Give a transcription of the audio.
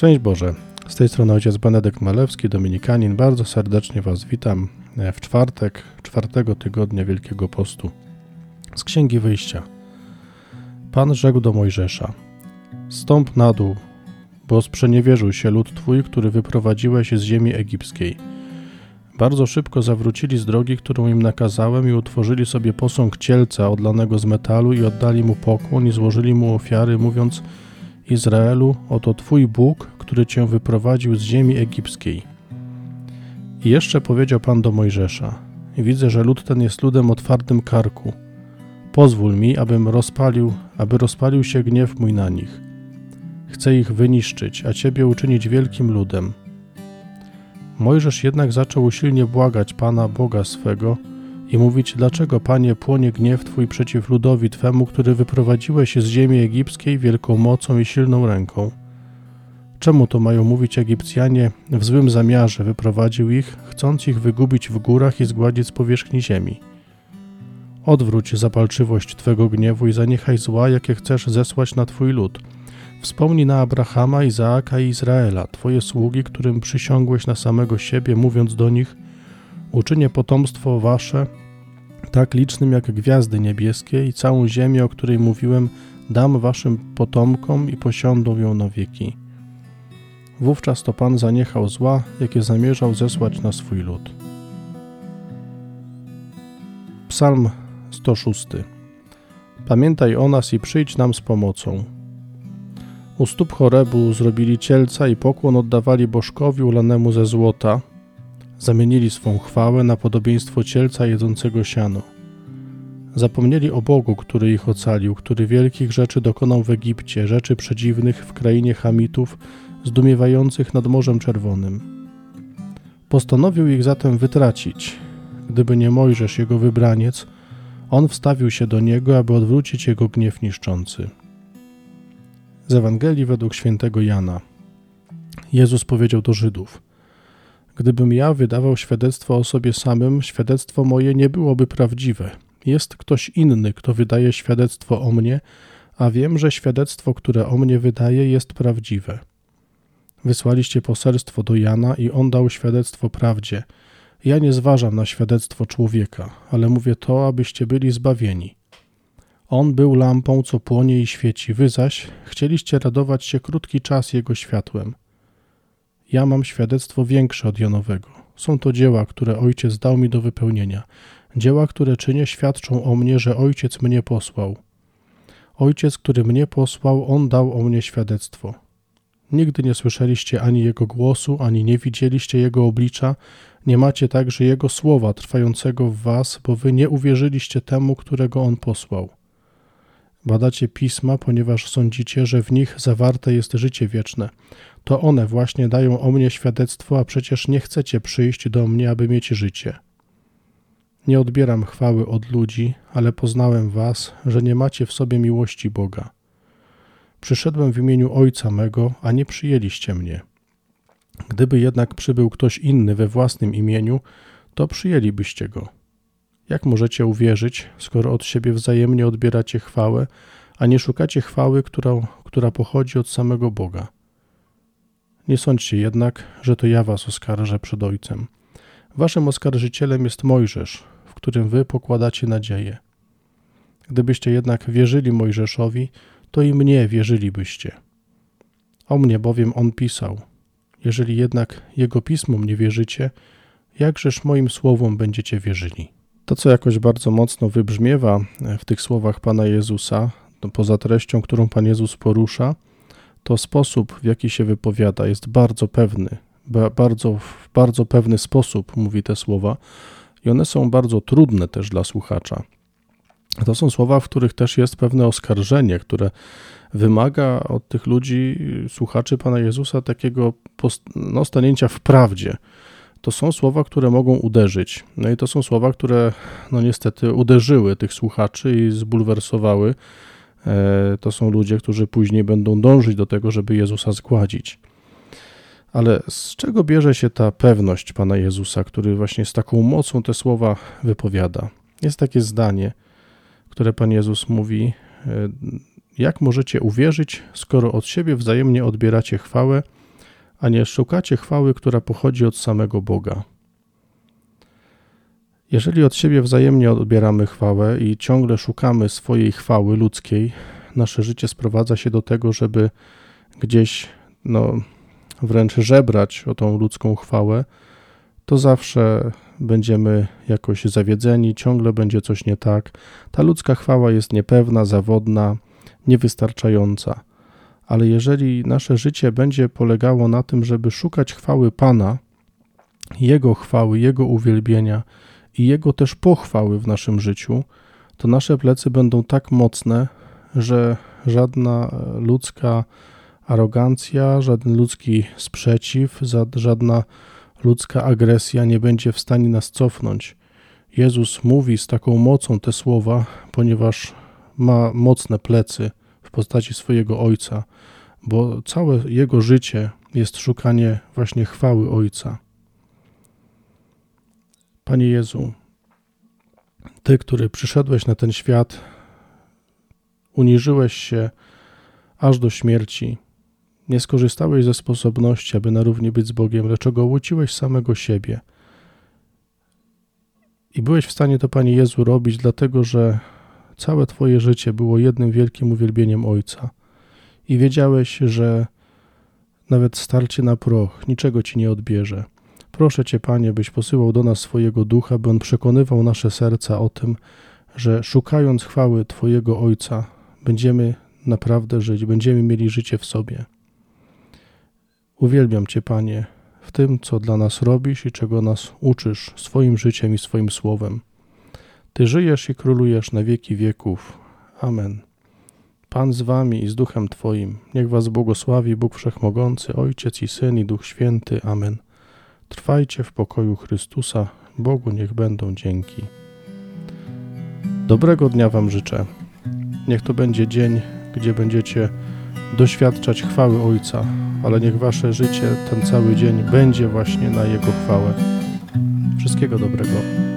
Szczęść Boże. Z tej strony ojciec Benedykt Malewski, dominikanin. Bardzo serdecznie Was witam w czwartek, czwartego tygodnia Wielkiego Postu. Z Księgi Wyjścia. Pan rzekł do Mojżesza: Stąp na dół, bo sprzeniewierzył się lud Twój, który wyprowadziłeś z ziemi egipskiej. Bardzo szybko zawrócili z drogi, którą im nakazałem i utworzyli sobie posąg cielca odlanego z metalu i oddali mu pokłon i złożyli mu ofiary, mówiąc – Izraelu, oto Twój Bóg, który Cię wyprowadził z ziemi egipskiej. I jeszcze powiedział Pan do Mojżesza: Widzę, że lud ten jest ludem o twardym karku. Pozwól mi, abym rozpalił, aby rozpalił się gniew mój na nich. Chcę ich wyniszczyć, a Ciebie uczynić wielkim ludem. Mojżesz jednak zaczął usilnie błagać Pana Boga swego, i mówić: Dlaczego, panie, płonie gniew twój przeciw ludowi twemu, który wyprowadziłeś z ziemi egipskiej wielką mocą i silną ręką? Czemu to mają mówić Egipcjanie w złym zamiarze wyprowadził ich, chcąc ich wygubić w górach i zgładzić z powierzchni ziemi? Odwróć zapalczywość Twego gniewu i zaniechaj zła, jakie chcesz zesłać na Twój lud. Wspomnij na Abrahama, Izaaka i Izraela, Twoje sługi, którym przysiągłeś na samego siebie, mówiąc do nich: Uczynię potomstwo Wasze tak licznym jak gwiazdy niebieskie i całą ziemię, o której mówiłem, dam waszym potomkom i posiądą ją na wieki. Wówczas to Pan zaniechał zła, jakie zamierzał zesłać na swój lud. Psalm 106 Pamiętaj o nas i przyjdź nam z pomocą. U stóp Chorebu zrobili cielca i pokłon oddawali bożkowi ulanemu ze złota – Zamienili swą chwałę na podobieństwo cielca jedzącego siano. Zapomnieli o Bogu, który ich ocalił, który wielkich rzeczy dokonał w Egipcie, rzeczy przedziwnych w krainie Hamitów, zdumiewających nad Morzem Czerwonym. Postanowił ich zatem wytracić. Gdyby nie Mojżesz, jego wybraniec, on wstawił się do niego, aby odwrócić jego gniew niszczący. Z Ewangelii według świętego Jana. Jezus powiedział do Żydów – Gdybym ja wydawał świadectwo o sobie samym, świadectwo moje nie byłoby prawdziwe. Jest ktoś inny, kto wydaje świadectwo o mnie, a wiem, że świadectwo, które o mnie wydaje, jest prawdziwe. Wysłaliście poselstwo do Jana i on dał świadectwo prawdzie. Ja nie zważam na świadectwo człowieka, ale mówię to, abyście byli zbawieni. On był lampą, co płonie i świeci, wy zaś chcieliście radować się krótki czas jego światłem. Ja mam świadectwo większe od Janowego. Są to dzieła, które Ojciec dał mi do wypełnienia. Dzieła, które czynię, świadczą o mnie, że Ojciec mnie posłał. Ojciec, który mnie posłał, On dał o mnie świadectwo. Nigdy nie słyszeliście ani Jego głosu, ani nie widzieliście Jego oblicza, nie macie także Jego słowa trwającego w was, bo wy nie uwierzyliście temu, którego On posłał. Badacie pisma, ponieważ sądzicie, że w nich zawarte jest życie wieczne. To one właśnie dają o mnie świadectwo, a przecież nie chcecie przyjść do mnie, aby mieć życie. Nie odbieram chwały od ludzi, ale poznałem was, że nie macie w sobie miłości Boga. Przyszedłem w imieniu Ojca mego, a nie przyjęliście mnie. Gdyby jednak przybył ktoś inny we własnym imieniu, to przyjęlibyście go. Jak możecie uwierzyć, skoro od siebie wzajemnie odbieracie chwałę, a nie szukacie chwały, która, która pochodzi od samego Boga? Nie sądźcie jednak, że to ja was oskarżę przed Ojcem. Waszym oskarżycielem jest Mojżesz, w którym wy pokładacie nadzieję. Gdybyście jednak wierzyli Mojżeszowi, to i mnie wierzylibyście. O mnie bowiem on pisał. Jeżeli jednak jego pismom nie wierzycie, jakżeż moim słowom będziecie wierzyli? To, co jakoś bardzo mocno wybrzmiewa w tych słowach Pana Jezusa, poza treścią, którą Pan Jezus porusza, to sposób, w jaki się wypowiada, jest bardzo pewny. Bardzo, w bardzo pewny sposób mówi te słowa i one są bardzo trudne też dla słuchacza. To są słowa, w których też jest pewne oskarżenie, które wymaga od tych ludzi, słuchaczy Pana Jezusa, takiego no, stanięcia w prawdzie to są słowa, które mogą uderzyć. No i to są słowa, które no niestety uderzyły tych słuchaczy i zbulwersowały. E, to są ludzie, którzy później będą dążyć do tego, żeby Jezusa zgładzić. Ale z czego bierze się ta pewność Pana Jezusa, który właśnie z taką mocą te słowa wypowiada? Jest takie zdanie, które Pan Jezus mówi: e, Jak możecie uwierzyć, skoro od siebie wzajemnie odbieracie chwałę, a nie szukacie chwały, która pochodzi od samego Boga. Jeżeli od siebie wzajemnie odbieramy chwałę i ciągle szukamy swojej chwały ludzkiej, nasze życie sprowadza się do tego, żeby gdzieś no, wręcz żebrać o tą ludzką chwałę, to zawsze będziemy jakoś zawiedzeni, ciągle będzie coś nie tak. Ta ludzka chwała jest niepewna, zawodna, niewystarczająca. Ale jeżeli nasze życie będzie polegało na tym, żeby szukać chwały Pana, Jego chwały, Jego uwielbienia i Jego też pochwały w naszym życiu, to nasze plecy będą tak mocne, że żadna ludzka arogancja, żaden ludzki sprzeciw, żadna ludzka agresja nie będzie w stanie nas cofnąć. Jezus mówi z taką mocą te słowa, ponieważ ma mocne plecy w postaci swojego Ojca, bo całe jego życie jest szukanie właśnie chwały Ojca. Panie Jezu, Ty, który przyszedłeś na ten świat, uniżyłeś się aż do śmierci, nie skorzystałeś ze sposobności, aby na równi być z Bogiem, lecz ogołociłeś samego siebie. I byłeś w stanie to, Panie Jezu, robić, dlatego że całe Twoje życie było jednym wielkim uwielbieniem Ojca. I wiedziałeś, że nawet starcie na proch niczego Ci nie odbierze. Proszę Cię, Panie, byś posyłał do nas swojego ducha, by on przekonywał nasze serca o tym, że szukając chwały Twojego Ojca, będziemy naprawdę żyć, będziemy mieli życie w sobie. Uwielbiam Cię, Panie, w tym, co dla nas robisz i czego nas uczysz swoim życiem i swoim słowem. Ty żyjesz i królujesz na wieki wieków. Amen. Pan z Wami i z Duchem Twoim. Niech Was błogosławi Bóg Wszechmogący, Ojciec i Syn i Duch Święty. Amen. Trwajcie w pokoju Chrystusa. Bogu niech będą dzięki. Dobrego dnia Wam życzę. Niech to będzie dzień, gdzie będziecie doświadczać chwały Ojca, ale niech Wasze życie ten cały dzień będzie właśnie na Jego chwałę. Wszystkiego dobrego.